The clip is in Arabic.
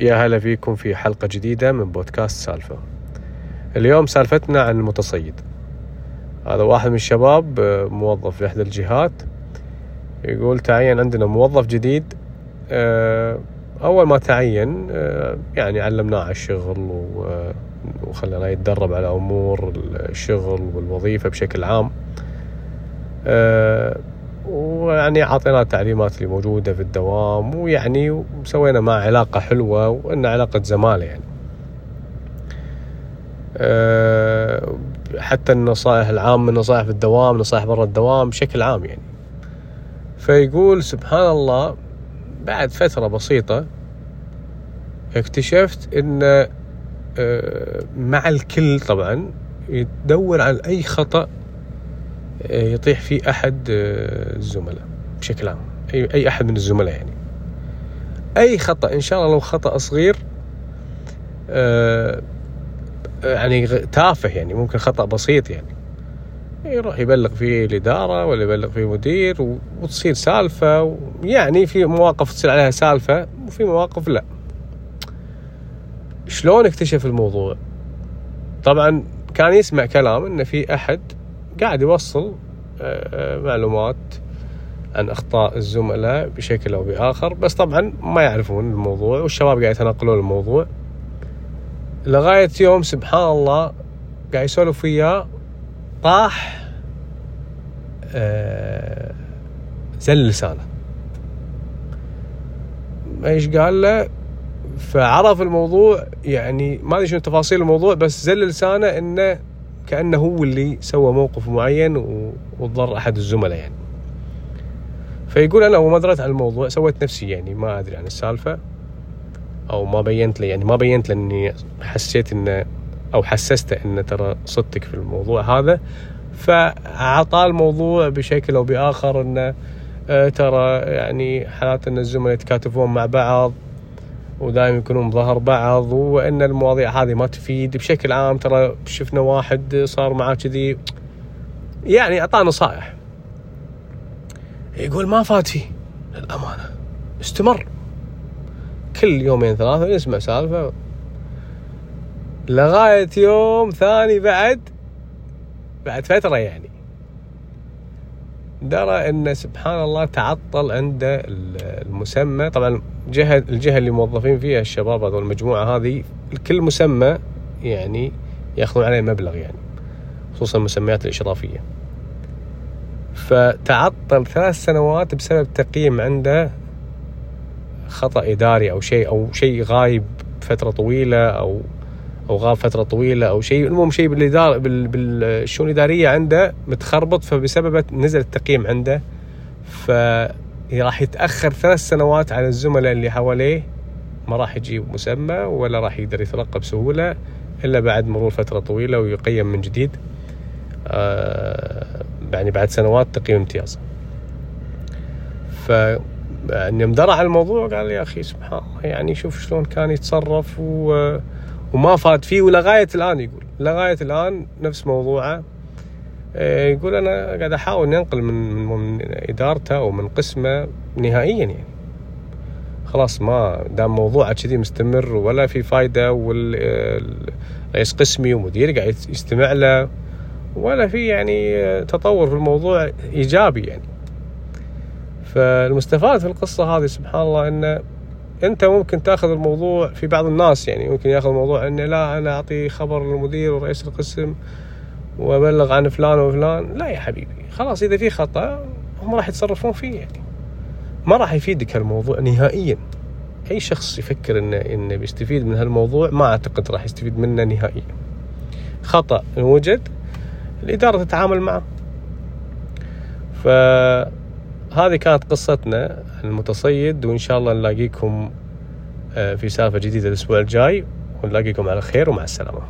يا هلا فيكم في حلقة جديدة من بودكاست سالفة. اليوم سالفتنا عن المتصيد. هذا واحد من الشباب آه، موظف في إحدى الجهات يقول تعين عندنا موظف جديد. آه، أول ما تعين آه، يعني علمناه على الشغل وخليناه يتدرب على أمور الشغل والوظيفة بشكل عام. ويعني عطينا التعليمات اللي موجودة في الدوام ويعني وسوينا معه علاقة حلوة وإن علاقة زمالة يعني. أه حتى النصائح العامة نصائح في الدوام نصائح برا الدوام بشكل عام يعني. فيقول سبحان الله بعد فترة بسيطة اكتشفت إن أه مع الكل طبعا يدور على أي خطأ يطيح فيه أحد آه، الزملاء بشكل عام. أي, أي أحد من الزملاء يعني. أي خطأ إن شاء الله لو خطأ صغير آه، يعني تافه يعني ممكن خطأ بسيط يعني. يروح يبلغ فيه الإدارة ولا يبلغ فيه مدير وتصير سالفة يعني في مواقف تصير عليها سالفة وفي مواقف لا. شلون اكتشف الموضوع؟ طبعا كان يسمع كلام إن في أحد قاعد يوصل آه، آه، معلومات عن أخطاء الزملاء بشكل أو بآخر بس طبعا ما يعرفون الموضوع والشباب قاعد يتناقلون الموضوع. لغاية يوم سبحان الله قاعد يسولف وياه طاح آه، زل لسانه. إيش قال له؟ فعرف الموضوع يعني ما أدري شنو تفاصيل الموضوع بس زل لسانه إنه كأنه هو اللي سوى موقف معين وضر أحد الزملاء يعني. فيقول أنا وما دريت عن الموضوع سويت نفسي يعني ما أدري عن السالفة أو ما بينت له يعني ما بينت له اني حسيت انه أو حسسته انه ترى صدتك في الموضوع هذا. فاعطاه الموضوع بشكل أو بآخر انه آه، ترى يعني حالات إن الزملاء يتكاتفون مع بعض ودائما يكونون بظهر بعض وإن المواضيع هذه ما تفيد. بشكل عام ترى شفنا واحد صار معاه كذي يعني أعطاه نصائح. يقول ما فات فيه للأمانة استمر. كل يومين ثلاثة يسمع سالفة. لغاية يوم ثاني بعد بعد فترة يعني. درى إن سبحان الله تعطل عنده المسمى. طبعا الجهه الجهة اللي موظفين فيها الشباب هذول المجموعة هذه كل مسمى يعني ياخذون عليه مبلغ يعني خصوصا المسميات الإشرافية. فتعطل ثلاث سنوات بسبب تقييم عنده خطأ إداري أو شيء أو شيء غايب فترة طويلة أو أو غاب فترة طويلة أو شيء. المهم شيء بالإدارة بالشؤون الإدارية عنده متخربط فبسببه نزل التقييم عنده. فراح يتأخر ثلاث سنوات على الزملاء اللي حواليه. ما راح يجيب مسمى ولا راح يقدر يترقى بسهوله إلا بعد مرور فترة طويلة ويقيم من جديد. آه يعني بعد سنوات تقييم امتياز. ف يعني درى على الموضوع قال يا أخي سبحان الله يعني شوف شلون كان يتصرف و وما فاد فيه. ولغاية الآن يقول لغاية الآن نفس موضوعه. يقول أنا قاعد أحاول ننقل من من إدارته من قسمه نهائيا يعني. خلاص ما دام موضوعه كذي مستمر ولا في فايدة والرئيس قسمي ومدير قاعد يستمع له ولا في يعني تطور في الموضوع إيجابي يعني. فالمستفاد في القصة هذه سبحان الله انه أنت ممكن تأخذ الموضوع في بعض الناس يعني. ممكن يأخذ الموضوع انه لا أنا أعطي خبر للمدير ورئيس القسم وأبلغ عن فلان وفلان. لا يا حبيبي خلاص إذا في خطأ هم راح يتصرفون فيه يعني. ما راح يفيدك هالموضوع نهائيا. أي شخص يفكر انه إنه بيستفيد من هالموضوع ما أعتقد راح يستفيد منه نهائيا. خطأ وجد الإدارة تتعامل معه. ف هذه كانت قصتنا المتصيد وإن شاء الله نلاقيكم آه، في سالفة جديدة الأسبوع الجاي ونلاقيكم على خير ومع السلامة.